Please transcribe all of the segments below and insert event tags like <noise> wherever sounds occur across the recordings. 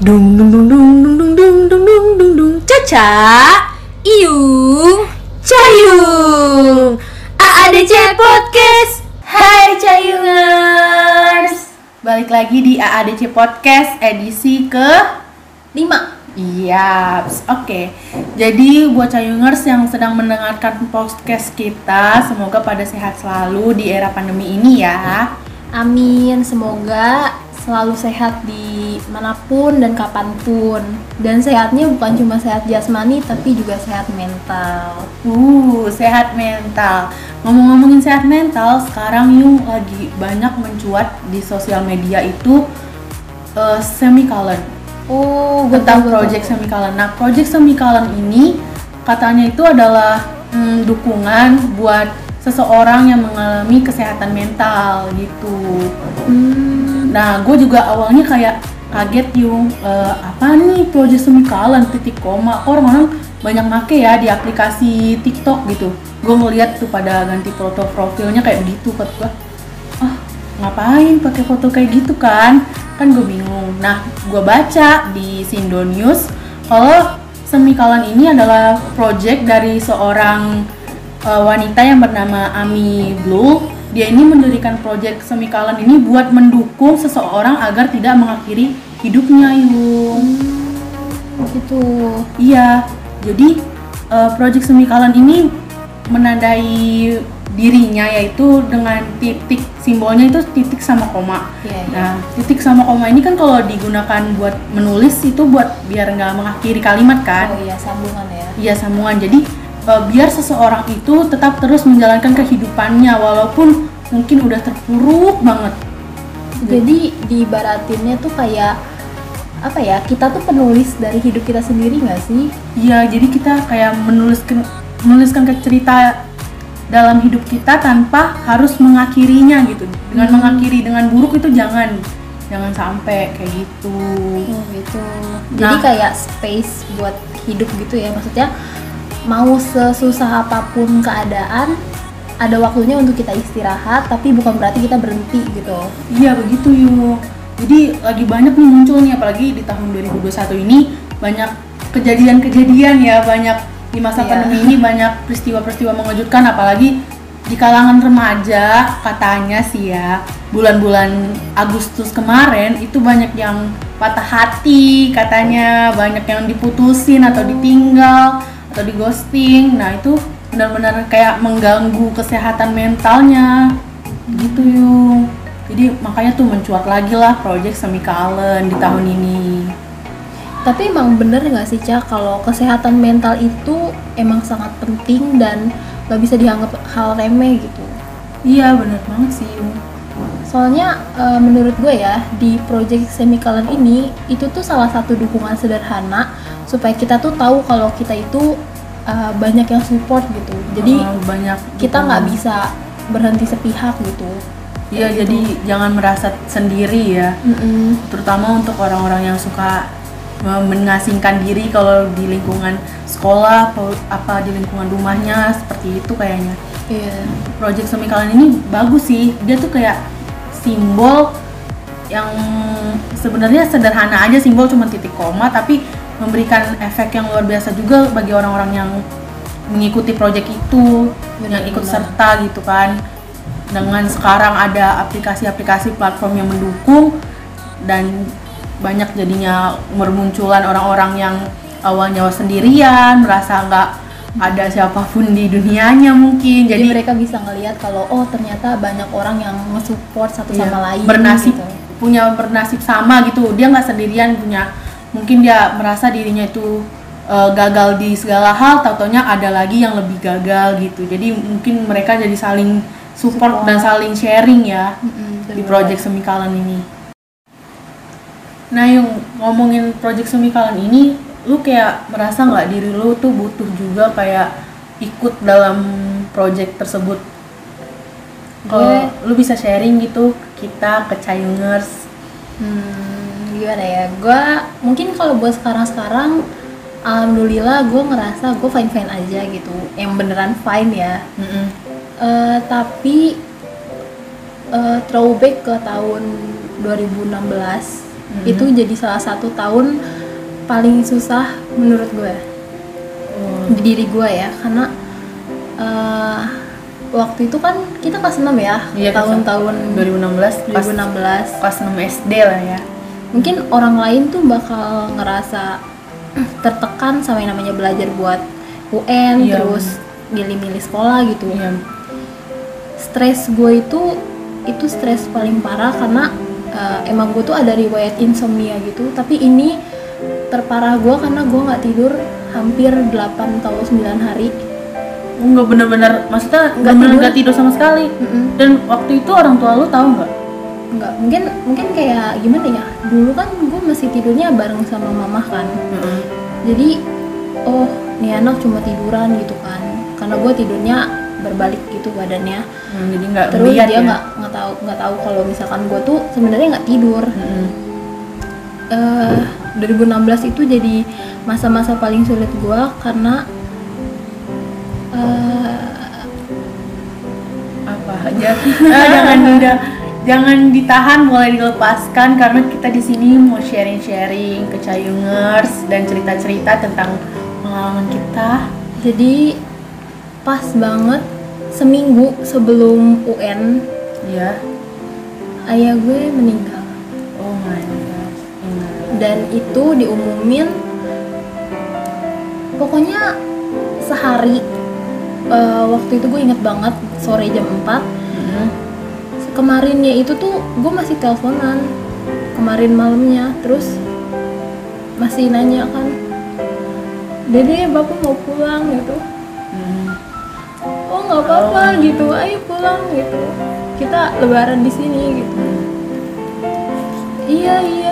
Dung dung dung dung dung dung dung dung dung dung Caca Iung Cayung AADC Podcast. Hai Cayungers Balik lagi di AADC Podcast edisi ke 5 Iya, oke. Jadi buat Cayungers yang sedang mendengarkan podcast kita, semoga pada sehat selalu di era pandemi ini ya. Amin, semoga selalu sehat di mana pun dan kapan pun Dan sehatnya bukan cuma sehat jasmani tapi juga sehat mental Uh, sehat mental. Ngomong-ngomongin sehat mental, sekarang Yung lagi banyak mencuat di sosial media itu uh, semicolon Oh, tentang project semicolon. Nah, project semicolon ini katanya itu adalah hmm, dukungan buat seseorang yang mengalami kesehatan mental gitu. hmm, Nah, gue juga awalnya kayak kaget yung eh, apa nih project semicolon titik koma orang-orang banyak make ya di aplikasi TikTok gitu. Gue ngeliat tuh pada ganti foto profilnya kayak begitu kata gue. Ah, ngapain pakai foto kayak gitu kan? Kan gue bingung. Nah, gue baca di Sindo News kalau semicolon ini adalah project dari seorang uh, wanita yang bernama Ami Blue. Dia ini mendirikan proyek semicolon ini buat mendukung seseorang agar tidak mengakhiri hidupnya, Yung. gitu Iya. Jadi uh, proyek semicolon ini menandai dirinya yaitu dengan titik simbolnya itu titik sama koma. Iya, iya. Nah, titik sama koma ini kan kalau digunakan buat menulis itu buat biar nggak mengakhiri kalimat kan. Oh iya, sambungan ya Iya sambungan. Jadi eh, biar seseorang itu tetap terus menjalankan kehidupannya walaupun mungkin udah terpuruk banget. Jadi diibaratinnya tuh kayak apa ya, kita tuh penulis dari hidup kita sendiri nggak sih? Iya, jadi kita kayak menuliskan menuliskan ke cerita dalam hidup kita tanpa harus mengakhirinya gitu. Dengan Hmm. mengakhiri dengan buruk itu jangan jangan sampai kayak gitu. Oh gitu. Jadi Nah. kayak space buat hidup gitu ya. Maksudnya mau sesusah apa pun keadaan ada waktunya untuk kita istirahat tapi bukan berarti kita berhenti gitu. Iya begitu yuk. Jadi lagi banyak nih muncul nih apalagi di tahun 2021 ini banyak kejadian-kejadian ya banyak di masa Iya. pandemi ini banyak peristiwa-peristiwa mengejutkan apalagi di kalangan remaja katanya sih ya bulan-bulan Agustus kemarin itu banyak yang patah hati katanya banyak yang diputusin atau ditinggal atau di ghosting nah itu benar-benar kayak mengganggu kesehatan mentalnya. Gitu yung jadi makanya tuh mencuat lagi lah project semicolon di tahun ini. Tapi emang bener nggak sih Cak kalau kesehatan mental itu emang sangat penting dan nggak bisa dianggap hal remeh gitu. iya bener banget sih yung Soalnya eh, menurut gue ya di project semicolon ini itu tuh salah satu dukungan sederhana supaya kita tuh tahu kalau kita itu eh, banyak yang support gitu. Jadi Uh, banyak kita nggak bisa berhenti sepihak gitu. Iya, jadi jangan merasa sendiri ya. Mm-mm. Terutama untuk orang-orang yang suka uh, mengasingkan diri kalau di lingkungan sekolah atau apa di lingkungan rumahnya seperti itu kayaknya. Iya. Project Semicolon ini bagus sih. Dia tuh kayak simbol yang sebenarnya sederhana aja simbol cuma titik koma tapi memberikan efek yang luar biasa juga bagi orang-orang yang mengikuti project itu yang ikut serta gitu kan. Dengan sekarang ada aplikasi-aplikasi platform yang mendukung dan banyak jadinya bermunculan orang-orang yang awalnya sendirian merasa nggak ada siapa pun di dunianya mungkin. Jadi, jadi, mereka bisa ngelihat kalau oh ternyata banyak orang yang nge-support satu Iya, sama lain bernasib gitu. punya bernasib sama gitu. Dia nggak sendirian punya. Mungkin dia merasa dirinya itu eh, gagal di segala hal tautonya ada lagi yang lebih gagal gitu. Jadi mungkin mereka jadi saling support, Support. dan saling sharing ya Mm-mm, di project semicolon ini. Nah yang ngomongin project semicolon ini lu kayak merasa nggak diri lu tuh butuh juga kayak ikut dalam project tersebut kalau Gue- lu bisa sharing gitu ke kita ke Cayungers Hmm, gimana ya? Gue mungkin kalau buat sekarang-sekarang, alhamdulillah gue ngerasa gue fine fine aja gitu. Yang beneran fine ya. Mm-mm. Eh, tapi eh, throwback ke tahun 2016 Mhm. itu jadi salah satu tahun paling susah menurut gue. Oh, di diri gue ya karena eh, waktu itu kan kita kelas 6 ya Iya, tahun-tahun 2016 pas 2016 kelas 6 SD lah ya. Mungkin orang lain tuh bakal ngerasa tertekan sama yang namanya belajar buat UN Iya. terus milih-milih sekolah gitu. Iya. Stres gue itu itu stres paling parah karena eh, emang gue tuh ada riwayat insomnia gitu. Tapi ini terparah gue karena gue nggak tidur hampir 8 atau 9 hari. Nggak bener-bener maksudnya nggak bener tidur. nggak tidur sama sekali. Mm-mm. dan waktu itu orang tua lu tahu nggak? Nggak mungkin mungkin kayak gimana ya? Dulu kan gue masih tidurnya bareng sama mama kan. Jadi oh nih anak cuma tiduran gitu kan. Karena gue tidurnya berbalik gitu badannya. Hmm, jadi nggak terus dia ya? nggak nggak tahu nggak tahu kalau misalkan gue tuh sebenarnya nggak tidur. Mm-mm. eh 2016 itu jadi masa-masa paling sulit gue karena eh, apa aja? Ah, <laughs> jangan udah jangan ditahan mulai dilepaskan karena kita di sini mau sharing-sharing ke Cayungers dan cerita-cerita tentang pengalaman kita. Jadi pas banget seminggu sebelum UN ya ayah gue meninggal. Oh my god. Dan itu diumumin pokoknya sehari eh, waktu itu gue inget banget sore jam 4 Mm-mm. kemarinnya itu tuh gue masih teleponan kemarin malamnya terus masih nanya kan dede bapak mau pulang? gitu. Mm. oh nggak apa-apa gitu. Ayo pulang gitu. Kita lebaran di sini gitu. Iya iya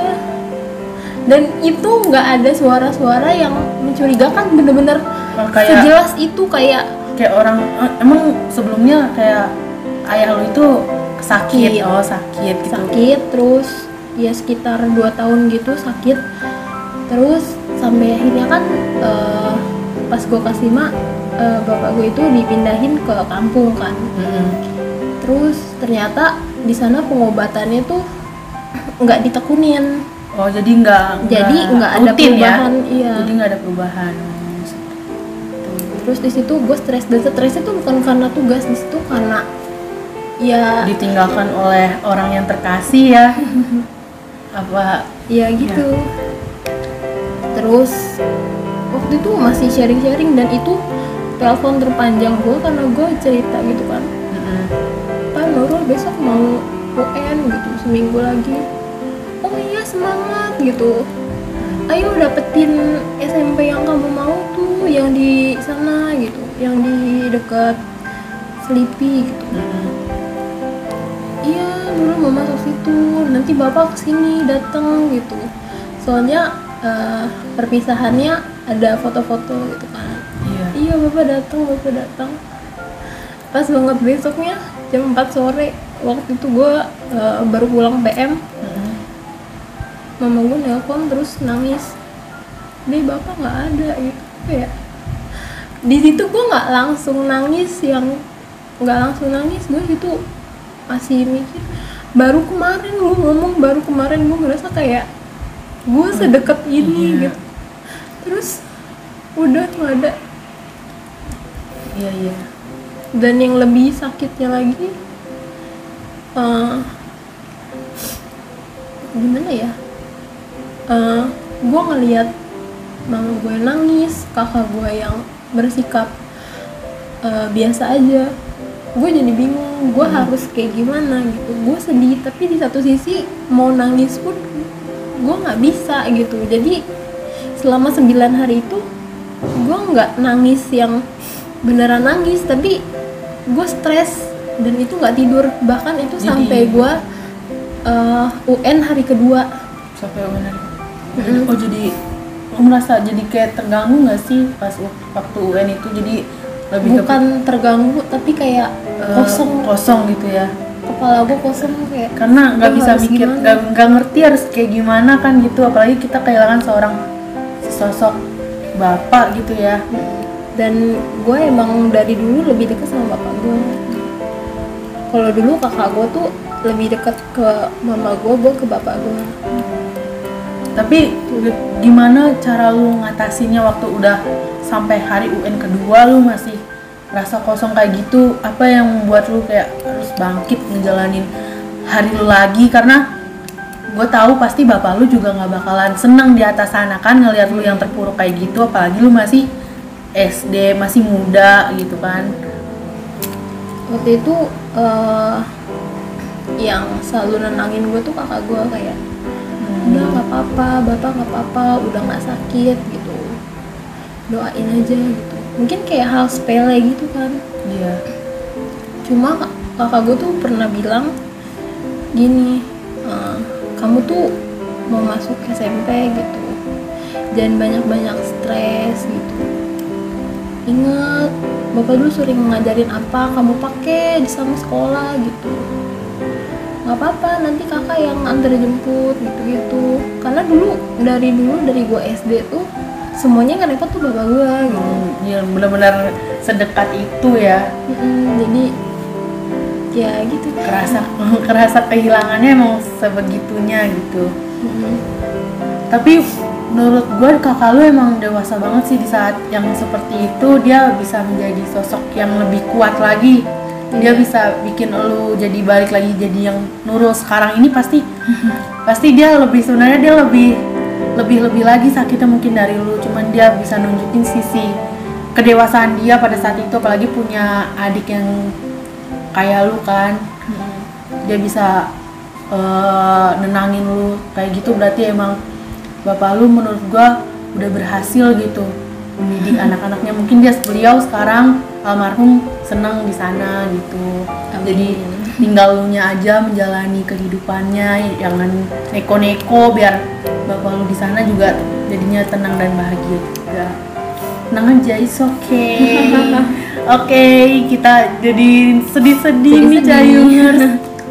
dan itu nggak ada suara-suara yang mencurigakan bener-bener Oh, kayak sejelas itu kayak kayak orang eh, emang sebelumnya kayak ayah lu itu sakit? Sakit. oh sakit gitu. Sakit terus ya sekitar 2 tahun gitu sakit. Terus sampai akhirnya kan eh, pas gue kasih mak eh, bapak gue itu dipindahin ke kampung kan. Mm-mm. terus ternyata di sana pengobatannya tuh nggak ditekunin oh jadi nggak jadi nggak ada rutin perubahan ya iya. Jadi nggak ada perubahan. Terus di situ gue stres dan stresnya tuh bukan karena tugas di situ karena ya ditinggalkan oleh orang yang terkasih ya? <laughs> Apa ya gitu. terus waktu itu masih sharing-sharing dan itu telepon terpanjang gue karena gue cerita gitu kan. Mm-mm. Pak Nurul besok mau UN gitu seminggu lagi semangat gitu. Ayo dapetin SMP yang kamu mau tuh yang di sana gitu yang di dekat Selipi gitu. Iya dulu mau masuk situ nanti bapak ke sini datang gitu. Soalnya eh, perpisahannya ada foto-foto gitu kan. Iya. Iya bapak datang bapak datang pas banget besoknya jam 4 sore waktu itu gue baru pulang PM Mm-mm. Mama gue nelpon terus nangis. Deh bapak nggak ada gitu. Kayak di situ gue nggak langsung nangis yang nggak langsung nangis. Gue itu masih mikir baru kemarin gue ngomong baru kemarin gue ngerasa kayak gue sedekat ini Iya. gitu. Terus udah nggak ada. Iya iya. Dan yang lebih sakitnya lagi eh, gimana ya Eh gue ngeliat mama gue nangis kakak gue yang bersikap eh, biasa aja. Gue jadi bingung gue harus kayak gimana gitu. Gue sedih tapi di satu sisi mau nangis pun gue nggak bisa gitu. Jadi selama 9 hari itu gue nggak nangis yang beneran nangis tapi gue stres dan itu nggak tidur. Bahkan itu Jadi- sampai gue eh, UN hari kedua. Sampai benar Mm-mm. oh jadi lo merasa jadi kayak terganggu nggak sih pas waktu UN itu? Jadi lebih ke- bukan terganggu tapi kayak eh, kosong. kosong gitu ya? Kepala gue kosong kayak karena nggak bisa mikir nggak ngerti harus kayak gimana kan gitu. Apalagi kita kehilangan seorang sosok bapak gitu ya. Dan gue emang dari dulu lebih dekat sama bapak gue kalau dulu kakak gue tuh lebih dekat ke mama gue gue ke bapak gue tapi gimana cara lu ngatasinnya waktu udah sampai hari UN kedua lu masih rasa kosong kayak gitu? Apa yang membuat lu kayak harus bangkit ngejalanin hari lu lagi? Karena gue tahu pasti bapak lu juga nggak bakalan seneng di atas sana kan ngelihat lu yang terpuruk kayak gitu apalagi lu masih SD masih muda gitu kan. Waktu itu uh, yang selalu nenangin gue tuh kakak gue kayak udah nggak apa-apa bapak nggak apa-apa udah nggak sakit gitu. Doain aja gitu. Mungkin kayak hal sepele gitu kan. Iya. Cuma kak- kakak gue tuh pernah bilang gini "Eh, kamu tuh mau masuk SMP gitu. Jangan banyak-banyak stres gitu. Ingat bapak dulu sering ngajarin apa kamu pakai di sama sekolah gitu nggak apa-apa nanti kakak yang antar jemput gitu-gitu. Karena dulu dari dulu dari gue SD tuh semuanya yang repot tuh bapak gue gitu. Hmm, ya benar-benar sedekat itu ya. Mm-mm, jadi ya gitu. Kerasa <laughs> kerasa kehilangannya emang sebegitunya gitu. Mm-mm. tapi menurut gue kakak lu emang dewasa banget sih di saat yang seperti itu. Dia bisa menjadi sosok yang lebih kuat lagi dia bisa bikin lu jadi balik lagi jadi yang Nurul sekarang ini pasti <laughs> pasti dia lebih sebenarnya dia lebih lebih lebih lagi sakitnya mungkin dari lu. Cuman dia bisa nunjukin sisi kedewasaan dia pada saat itu. Apalagi punya adik yang kayak lu kan. Mm-mm. dia bisa eh, nenangin lu kayak gitu. Berarti emang bapak lu menurut gua udah berhasil gitu mendidik anak-anaknya. Mungkin dia beliau sekarang almarhum senang di sana gitu. Amin. jadi tinggal lu nya aja menjalani kehidupannya jangan neko-neko biar bapak lu di sana juga jadinya tenang dan bahagia juga. Tenang aja is okay. <laughs> Oke kita jadi sedih-sedih nih. Cayungers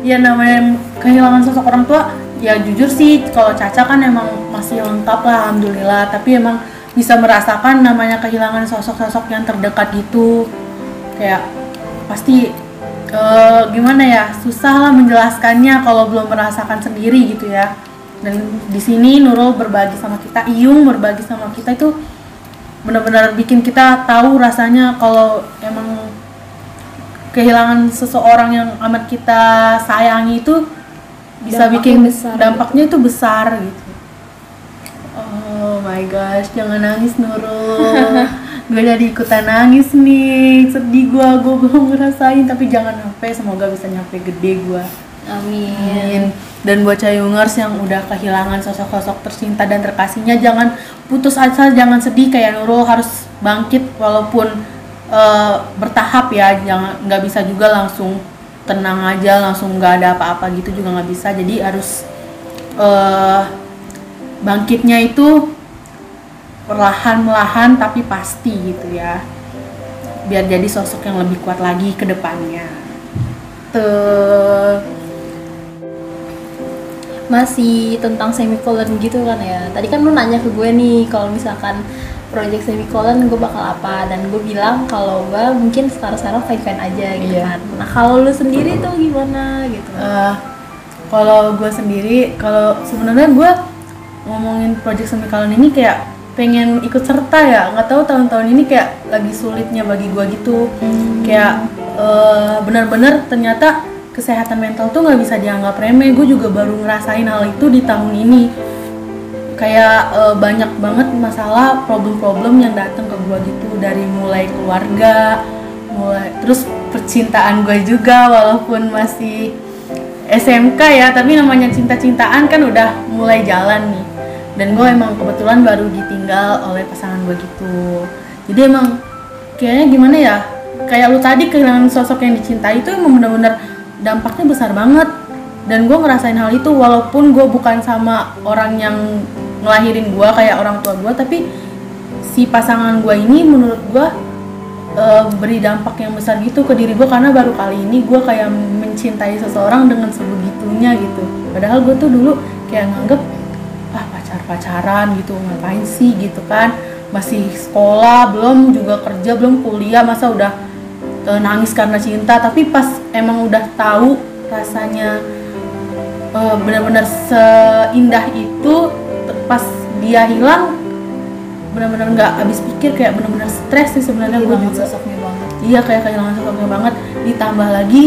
ya namanya kehilangan sosok orang tua ya jujur sih kalau Caca kan emang masih lengkap lah alhamdulillah. Tapi emang bisa merasakan namanya kehilangan sosok-sosok yang terdekat gitu. Kayak pasti eh, gimana ya susah lah menjelaskannya kalau belum merasakan sendiri gitu ya. Dan di sini Nurul berbagi sama kita Iyung berbagi sama kita itu benar-benar bikin kita tahu rasanya kalau emang kehilangan seseorang yang amat kita sayangi itu bisa Dampaknya bikin besar dampaknya itu besar gitu. Oh my gosh, jangan nangis Nurul. <laughs> gue jadi ikutan nangis nih, sedih gue, gue belum ngerasain tapi jangan sampai semoga bisa nyampe gede gue. amin Amin. Dan buat Cayungers yang udah kehilangan sosok-sosok tercinta dan terkasihnya jangan putus asa, jangan sedih kayak Nurul harus bangkit walaupun eh, bertahap ya, jangan nggak bisa juga langsung tenang aja, langsung nggak ada apa-apa gitu juga nggak bisa. Jadi harus eh bangkitnya itu perlahan-lahan tapi pasti gitu ya. Biar jadi sosok yang lebih kuat lagi ke depannya. Tuh. masih tentang semicolon gitu kan ya tadi kan lu nanya ke gue nih kalau misalkan project semicolon gue bakal apa dan gue bilang kalau gue mungkin sekarang-sekarang fine fine aja gitu Iya. kan nah kalau lu sendiri tuh gimana gitu Eh, kalau gue sendiri kalau sebenarnya gue ngomongin project semicolon ini kayak pengen ikut serta ya. Nggak tahu tahun-tahun ini kayak lagi sulitnya bagi gue gitu. Kayak eh, benar-benar ternyata kesehatan mental tuh nggak bisa dianggap remeh. Gue juga baru ngerasain hal itu di tahun ini. Kayak eh, banyak banget masalah problem-problem yang datang ke gue gitu. Dari mulai keluarga mulai terus percintaan gue juga walaupun masih SMK ya. Tapi namanya cinta-cintaan kan udah mulai jalan nih dan gue emang kebetulan baru ditinggal oleh pasangan gue gitu. Jadi emang kayaknya gimana ya kayak lu tadi kehilangan sosok yang dicintai itu emang bener-bener dampaknya besar banget. Dan gue ngerasain hal itu walaupun gue bukan sama orang yang ngelahirin gue kayak orang tua gue tapi si pasangan gue ini menurut gue eh, beri dampak yang besar gitu ke diri gue karena baru kali ini gue kayak mencintai seseorang dengan sebegitunya gitu. Padahal gue tuh dulu kayak nganggep ah pacar pacaran gitu ngapain sih? gitu kan. Masih sekolah belum juga kerja belum kuliah masa udah eh, nangis karena cinta. Tapi pas emang udah tahu rasanya eh, benar-benar seindah itu pas dia hilang benar-benar nggak habis pikir kayak benar-benar stres sih sebenarnya. Gue juga sosoknya banget. Iya kayak kehilangan sosoknya banget. Ditambah lagi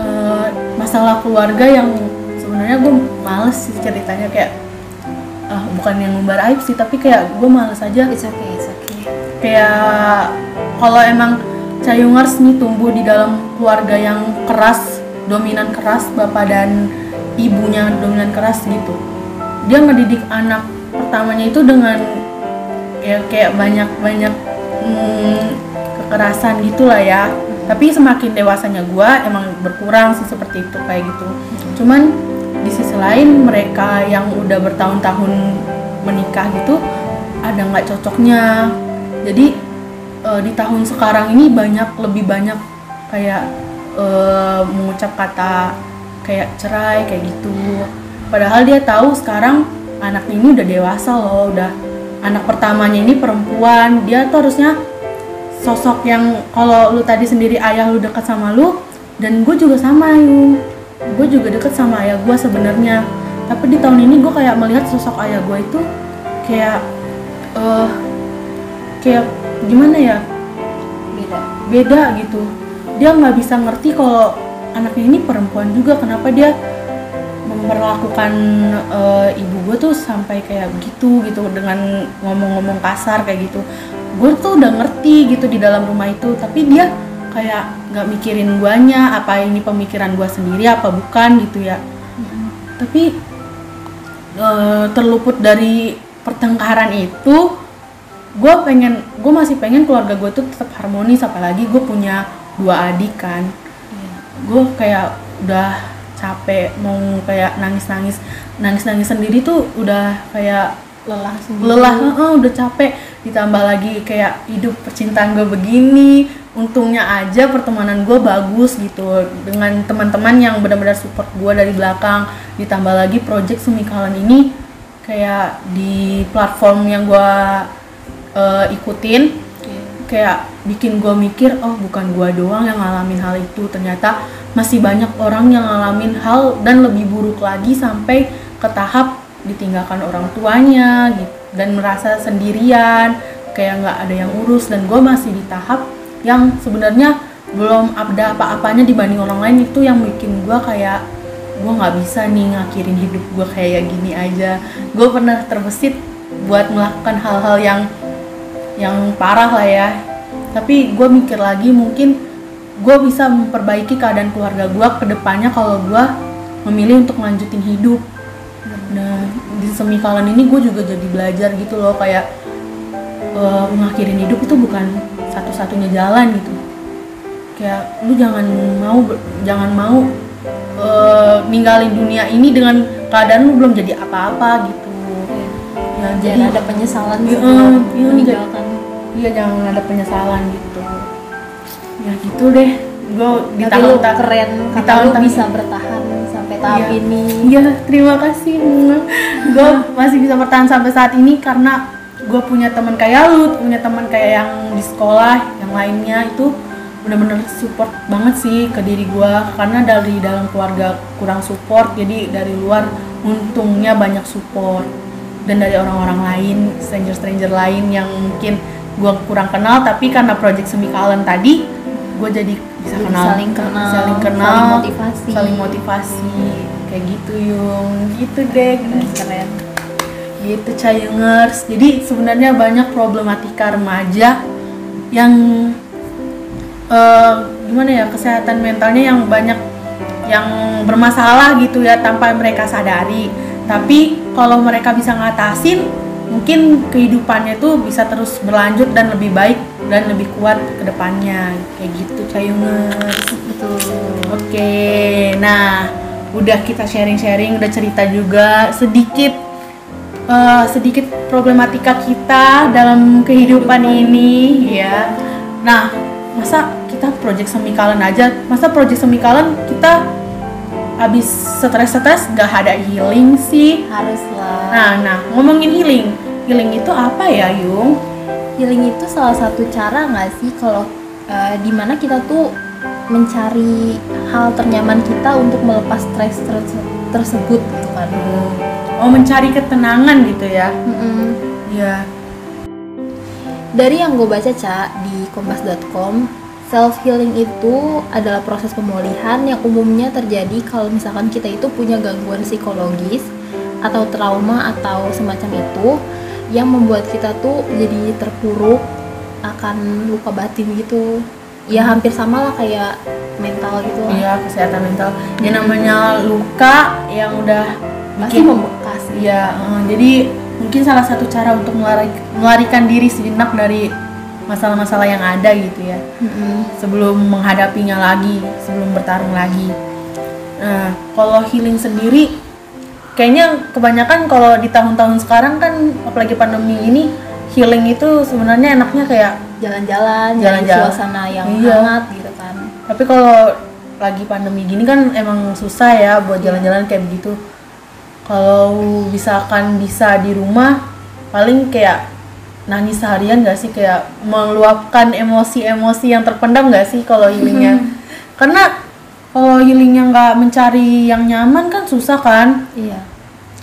eh, masalah keluarga yang sebenarnya gue males sih ceritanya. Kayak ah, bukan yang membar aib sih tapi kayak gue males aja. It's okay it's okay. Kayak kalau emang Cayungers nih tumbuh di dalam keluarga yang keras dominan keras bapak dan ibunya dominan keras gitu. Dia ngedidik anak pertamanya itu dengan ya kayak banyak banyak hmm, kekerasan gitulah ya. Tapi semakin dewasanya gua emang berkurang sih seperti itu kayak gitu. Cuman di sisi lain mereka yang udah bertahun-tahun menikah gitu ada nggak cocoknya? Jadi eh, di tahun sekarang ini banyak lebih banyak kayak eh, mengucap kata kayak cerai kayak gitu. Padahal dia tahu sekarang anaknya ini udah dewasa loh udah anak pertamanya ini perempuan. Dia tuh harusnya sosok yang kalau lu tadi sendiri ayah lu dekat sama lu dan gue juga sama Yung gue juga deket sama ayah gue sebenarnya. Tapi di tahun ini gue kayak melihat sosok ayah gue itu kayak eh kayak gimana ya? Beda. Beda gitu. Dia nggak bisa ngerti kalau anaknya ini perempuan juga. Kenapa dia memperlakukan eh, ibu gue tuh sampai kayak begitu gitu dengan ngomong-ngomong kasar kayak gitu. Gue tuh udah ngerti gitu di dalam rumah itu. Tapi dia kayak nggak mikirin guanya apa ini pemikiran gua sendiri apa bukan gitu ya. Tapi eh, terluput dari pertengkaran itu gue pengen gue masih pengen keluarga gue tuh tetap harmonis apalagi gue punya dua adik kan. Gue kayak udah capek mau kayak nangis nangis nangis nangis sendiri tuh udah kayak lelah sendiri. lelah heeh, udah capek. Ditambah lagi kayak hidup percintaan gue begini untungnya aja pertemanan gue bagus gitu. Dengan teman-teman yang benar-benar support gue dari belakang ditambah lagi project semikalan ini kayak di platform yang gue eh, ikutin kayak bikin gue mikir oh bukan gue doang yang ngalamin hal itu. Ternyata masih banyak orang yang ngalamin hal dan lebih buruk lagi sampai ke tahap ditinggalkan orang tuanya gitu. Dan merasa sendirian kayak nggak ada yang urus. Dan gue masih di tahap yang sebenarnya belum ada apa-apanya dibanding orang lain itu yang bikin gue kayak gue nggak bisa nih ngakhirin hidup gue kayak gini aja. Gue pernah terbesit buat melakukan hal-hal yang yang parah lah ya. Tapi gue mikir lagi mungkin gue bisa memperbaiki keadaan keluarga gue ke depannya kalau gue memilih untuk melanjutin hidup. Nah di semikalan ini gue juga jadi belajar gitu loh kayak eh, mengakhirin hidup itu bukan satu-satunya jalan gitu. Kayak lu jangan mau jangan mau eh, ninggalin dunia ini dengan keadaan lu belum jadi apa-apa gitu. Ya jadi jangan ada penyesalan Iya, sebelum iya, meninggalkan. iya jangan ada penyesalan gitu. Ya gitu deh. Gue di tahun keren di lu bisa bertahan sampai tahap Iya. ini. Iya, terima kasih. gue masih bisa bertahan sampai saat ini karena gue punya teman kayak lu, punya teman kayak yang di sekolah, yang lainnya itu bener-bener support banget sih ke diri gue karena dari dalam keluarga kurang support jadi dari luar untungnya banyak support. Dan dari orang-orang lain stranger-stranger lain yang mungkin gue kurang kenal tapi karena project semikalan tadi gue jadi bisa Jadi kenal. saling kenal, saling kenal saling motivasi. saling motivasi. Kayak gitu yung. Gitu deh keren gitu Cayungers jadi sebenarnya banyak problematika remaja yang eh, gimana ya kesehatan mentalnya yang banyak yang bermasalah gitu ya tanpa mereka sadari. Tapi kalau mereka bisa ngatasin mungkin kehidupannya itu bisa terus berlanjut dan lebih baik dan lebih kuat ke depannya. Kayak gitu Cayungers betul. Oke, nah udah kita sharing-sharing, udah cerita juga sedikit eh, sedikit problematika kita dalam kehidupan ini, ya. Nah, masa kita project semikalan aja, masa project semikalan kita habis stres-stres gak ada healing sih? haruslah Nah, nah ngomongin healing, healing itu apa ya, Yung? healing itu salah satu cara nggak sih kalau uh, di mana kita tuh mencari hal ternyaman kita untuk melepas stres terse- tersebut gitu kan mau mencari ketenangan gitu ya Mm-mm. iya Dari yang gue baca Ca di kompas.com, self healing itu adalah proses pemulihan yang umumnya terjadi kalau misalkan kita itu punya gangguan psikologis atau trauma atau semacam itu yang membuat kita tuh jadi terpuruk akan luka batin gitu. Ya hampir sama lah kayak mental gitu lah. iya kesehatan mental ya namanya luka yang udah Pasti bikin membekas. Iya, eh, jadi mungkin salah satu cara untuk melari- melarikan diri sejenak dari masalah-masalah yang ada gitu ya. Mm-mm. Sebelum menghadapinya lagi, sebelum bertarung lagi. Nah, kalau healing sendiri kayaknya kebanyakan kalau di tahun-tahun sekarang kan apalagi pandemi ini healing itu sebenarnya enaknya kayak Jalan-jalan, Jalan-jalan. suasana yang Iya. hangat gitu kan. tapi kalau lagi pandemi gini kan emang susah ya buat jalan-jalan kayak begitu. Kalau misalkan bisa di rumah, paling kayak nangis seharian gak sih kayak meluapkan emosi-emosi yang terpendam gak sih kalau healingnya? Karena kalau healingnya nggak mencari yang nyaman kan susah kan? Iya.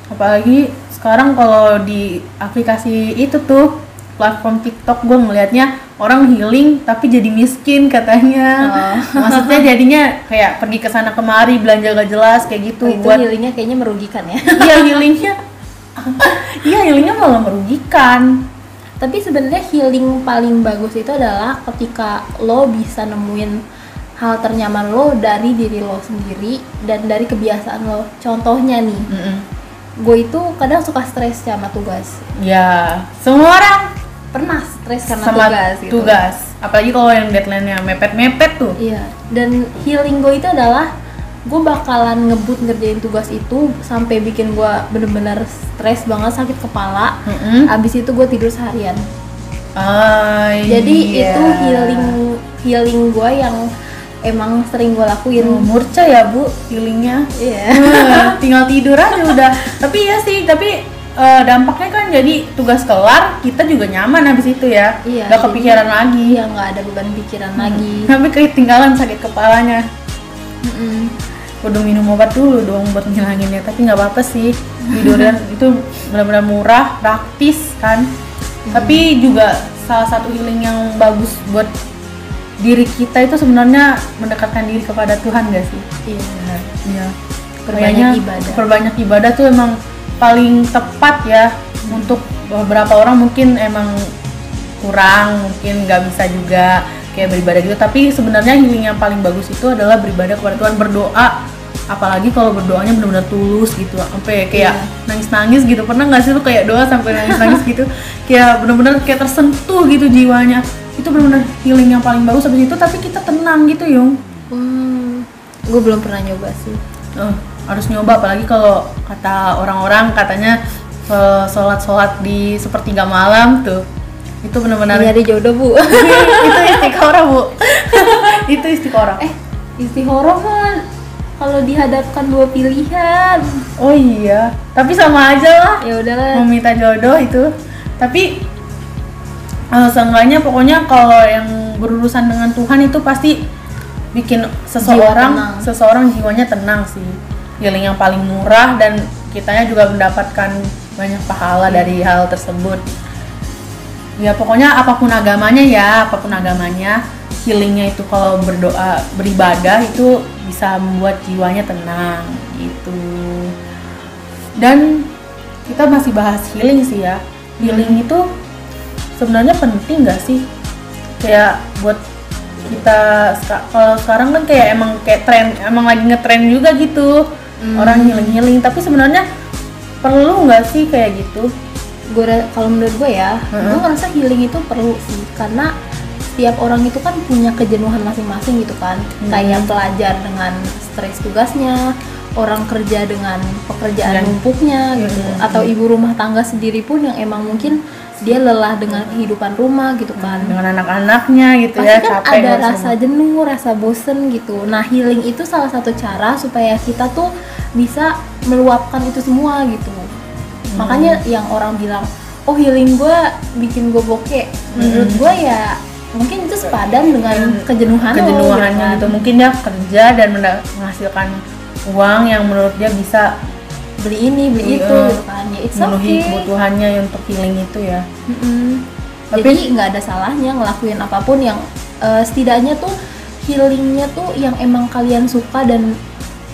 apalagi sekarang kalau di aplikasi itu tuh platform TikTok gue ngelihatnya orang healing tapi jadi miskin katanya Oh. <laughs> maksudnya jadinya kayak pergi ke sana kemari belanja gak jelas kayak gitu Oh, itu buat healingnya kayaknya merugikan ya. <laughs> iya healingnya iya healingnya malah merugikan Tapi sebenarnya healing paling bagus itu adalah ketika lo bisa nemuin hal ternyaman lo dari diri lo sendiri dan dari kebiasaan lo. Contohnya nih, Mm-mm. gue itu kadang suka stres sama tugas. ya semua orang Pernah stres karena sama tugas gitu. tugas apalagi kalau yang deadline-nya mepet-mepet tuh Iya, dan healing gue itu adalah gue bakalan ngebut ngerjain tugas itu sampai bikin gue bener-bener stres banget sakit kepala. Mm-mm. Abis itu gue tidur seharian. Ah, Jadi iya. itu healing healing gue yang emang sering gue lakuin. Oh, murca ya bu healingnya Iya. Eh, tinggal tidur aja udah tapi ya sih tapi eh, dampaknya kan jadi tugas kelar kita juga nyaman habis itu ya Iya, jadi- kepikiran lagi Iya nggak ada beban pikiran lagi. tapi ketinggalan sakit kepalanya Mm-mm. udah minum obat dulu dong buat ngilanginnya tapi nggak apa-apa sih tiduran <laughs> itu benar-benar murah praktis kan tapi juga salah satu healing yang bagus buat diri kita itu sebenarnya mendekatkan diri kepada Tuhan gak sih Iya. Iya. Perbanyak ibadah. Perbanyak ibadah tuh emang paling tepat ya untuk beberapa orang mungkin emang kurang, mungkin nggak bisa juga kayak beribadah gitu. Tapi sebenarnya healing yang paling bagus itu adalah beribadah kepada Tuhan, berdoa. Apalagi kalau berdoanya benar-benar tulus gitu, sampai kayak Iya. nangis-nangis gitu. Pernah nggak sih lu kayak doa sampai nangis-nangis gitu? Kayak benar-benar kayak tersentuh gitu jiwanya. Itu benar-benar healing yang paling bagus habis itu. Tapi kita tenang gitu, Yung. Hmm, gue belum pernah nyoba sih. Eh, harus nyoba apalagi kalau kata orang-orang katanya eh, sholat-sholat di sepertiga malam tuh itu benar-benar Nyari jodoh bu. <laughs> itu istiqoroh bu <laughs> itu istiqoroh eh istihoroh kan kalau dihadapkan dua pilihan. oh iya tapi sama aja lah Ya udahlah. meminta jodoh itu tapi eh, seenggaknya pokoknya kalau yang berurusan dengan Tuhan itu pasti bikin seseorang tenang. seseorang jiwanya tenang sih healing yang paling murah dan kitanya juga mendapatkan banyak pahala dari hal tersebut. Ya pokoknya apa pun agamanya ya apa pun agamanya healingnya itu kalau berdoa beribadah itu bisa membuat jiwanya tenang gitu. Dan kita masih bahas healing sih ya. Healing itu sebenarnya penting nggak sih? Kayak buat kita kalau sekarang kan kayak emang kayak tren emang lagi ngetren juga gitu orang healing healing tapi sebenarnya perlu nggak sih kayak gitu gue kalau menurut gue ya Heeh. gue ngerasa healing itu perlu sih karena setiap orang itu kan punya kejenuhan masing-masing gitu kan Hmm. kayak pelajar dengan stres tugasnya orang kerja dengan pekerjaan numpuknya gitu Hmm. atau ibu rumah tangga sendiri pun yang emang mungkin dia lelah dengan kehidupan rumah gitu kan dengan anak-anaknya gitu pasti ya kan capek ada rasa jenuh, rasa bosen gitu. Nah healing itu salah satu cara supaya kita tuh bisa meluapkan itu semua gitu. Hmm. Makanya yang orang bilang, oh healing gue bikin gue bokeh. Menurut gue ya mungkin itu sepadan dengan kejenuhan lo, kejenuhannya gitu kan. gitu mungkin dia kerja dan menghasilkan uang yang menurut dia bisa beli ini beli Iya. itu gitu kan. Ya it's okay. kebutuhannya yang untuk healing itu ya. Mm-mm. Tapi- jadi nggak ada salahnya ngelakuin apa pun yang eh, setidaknya tuh healingnya tuh yang emang kalian suka dan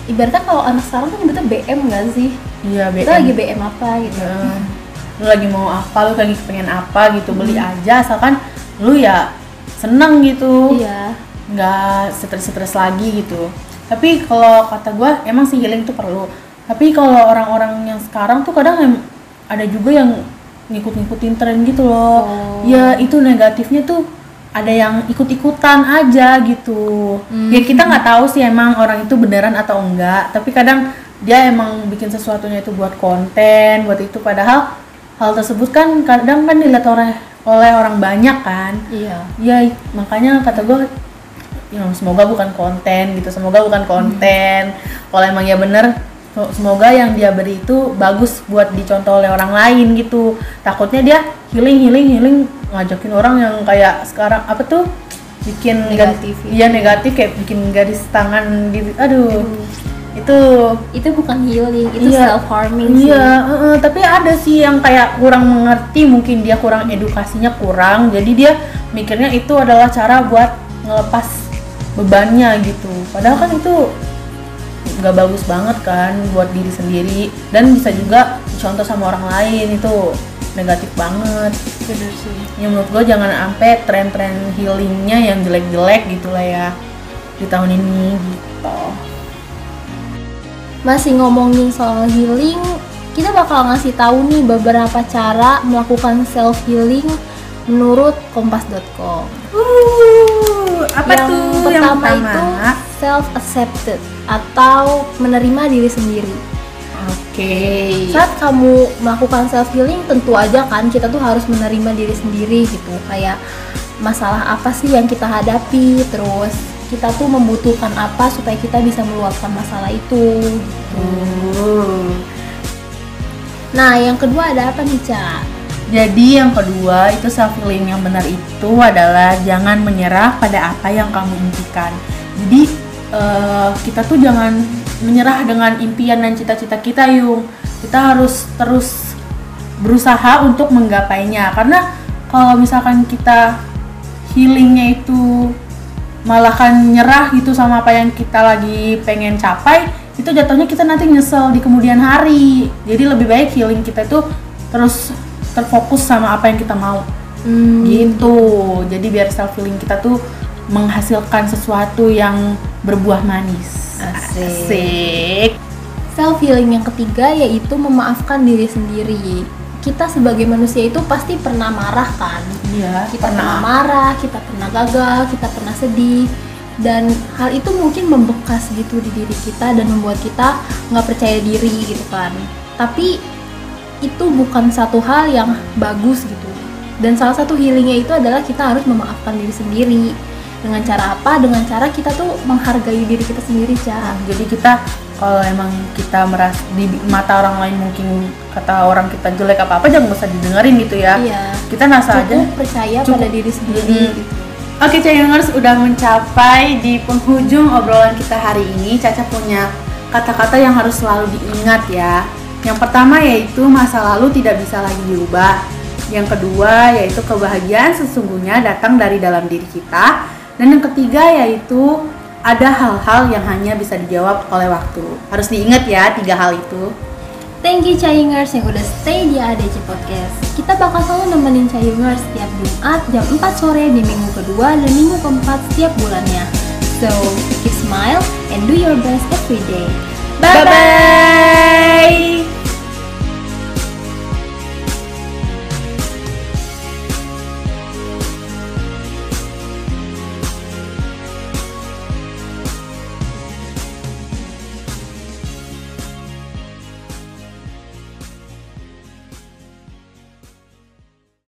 ibaratnya kalau anak sekarang kan kita BM nggak sih? Iya BM kita lagi BM apa gitu. Ya, lu lagi mau apa lu lagi pengen apa gitu. Beli aja asalkan lu ya seneng gitu. Iya. Nggak stres-stres lagi gitu. Tapi kalau kata gua emang sih healing tuh perlu tapi kalau orang-orang yang sekarang tuh kadang ada juga yang ngikut-ngikutin tren gitu loh. Oh. ya itu negatifnya tuh ada yang ikut-ikutan aja gitu. Hmm. ya kita nggak tahu sih emang orang itu beneran atau enggak. Tapi kadang dia emang bikin sesuatunya itu buat konten buat itu. Padahal hal tersebut kan kadang kan dilihat oleh oleh orang banyak kan. Iya. Ya makanya kata gue ya, semoga bukan konten gitu. Semoga bukan konten. Kalau emang ya bener semoga yang dia beri itu bagus buat dicontoh oleh orang lain gitu. Takutnya dia healing healing healing ngajakin orang yang kayak sekarang apa tuh? Bikin Negatif iya. negatif kayak bikin garis tangan di aduh. Itu itu bukan healing itu Iya. self harming sih. Iya, heeh, tapi ada sih yang kayak kurang mengerti, mungkin dia kurang edukasinya kurang, jadi dia mikirnya itu adalah cara buat ngelepas bebannya gitu. Padahal kan itu nggak bagus banget kan buat diri sendiri dan bisa juga dicontoh sama orang lain itu negatif banget. bener sih Ya menurut gue jangan sampai tren-tren healingnya yang jelek-jelek gitu lah ya di tahun ini gitu. masih ngomongin soal healing kita bakal ngasih tahu nih beberapa cara melakukan self healing menurut kompas.com Uh, apa yang tuh pertama, yang pertama? itu self accepted atau menerima diri sendiri Oke. saat kamu melakukan self healing tentu aja kan kita tuh harus menerima diri sendiri gitu kayak masalah apa sih yang kita hadapi terus kita tuh membutuhkan apa supaya kita bisa meluapkan masalah itu gitu. Uh. nah yang kedua ada apa nih Ca? Jadi yang kedua itu self healing yang benar itu adalah jangan menyerah pada apa yang kamu impikan. Jadi eh, kita tuh jangan menyerah dengan impian dan cita-cita kita yung. Kita harus terus berusaha untuk menggapainya. Karena kalau misalkan kita healingnya itu malah kan nyerah gitu sama apa yang kita lagi pengen capai itu jatuhnya kita nanti nyesel di kemudian hari. Jadi lebih baik healing kita itu terus terfokus sama apa yang kita mau. Hmm, gitu. Jadi biar self healing kita tuh menghasilkan sesuatu yang berbuah manis. Asik. Asik. self healing yang ketiga yaitu memaafkan diri sendiri. Kita sebagai manusia itu pasti pernah marah kan? Iya kita pernah. marah kita pernah gagal kita pernah sedih. Dan hal itu mungkin membekas gitu di diri kita dan membuat kita nggak percaya diri gitu kan. Tapi itu bukan satu hal yang bagus gitu. Dan salah satu healingnya itu adalah kita harus memaafkan diri sendiri dengan cara apa dengan cara kita tuh menghargai diri kita sendiri Ca. jadi kita kalau emang kita merasa di mata orang lain mungkin kata orang kita jelek apa apa jangan usah didengerin gitu ya iya kita nasa aja cukup percaya Cukup. pada diri sendiri Mm-mm. gitu. Oke Cayungers udah mencapai di penghujung obrolan kita hari ini Caca punya kata-kata yang harus selalu diingat ya Yang pertama yaitu masa lalu tidak bisa lagi diubah Yang kedua yaitu kebahagiaan sesungguhnya datang dari dalam diri kita Dan yang ketiga yaitu ada hal-hal yang hanya bisa dijawab oleh waktu Harus diingat ya tiga hal itu Thank you Cayungers yang udah stay di ADC Podcast. Kita bakal selalu nemenin Cayungers setiap Jumat jam 4 sore di minggu kedua dan minggu keempat setiap bulannya. So, keep smile and do your best every day. Bye-bye! Bye-bye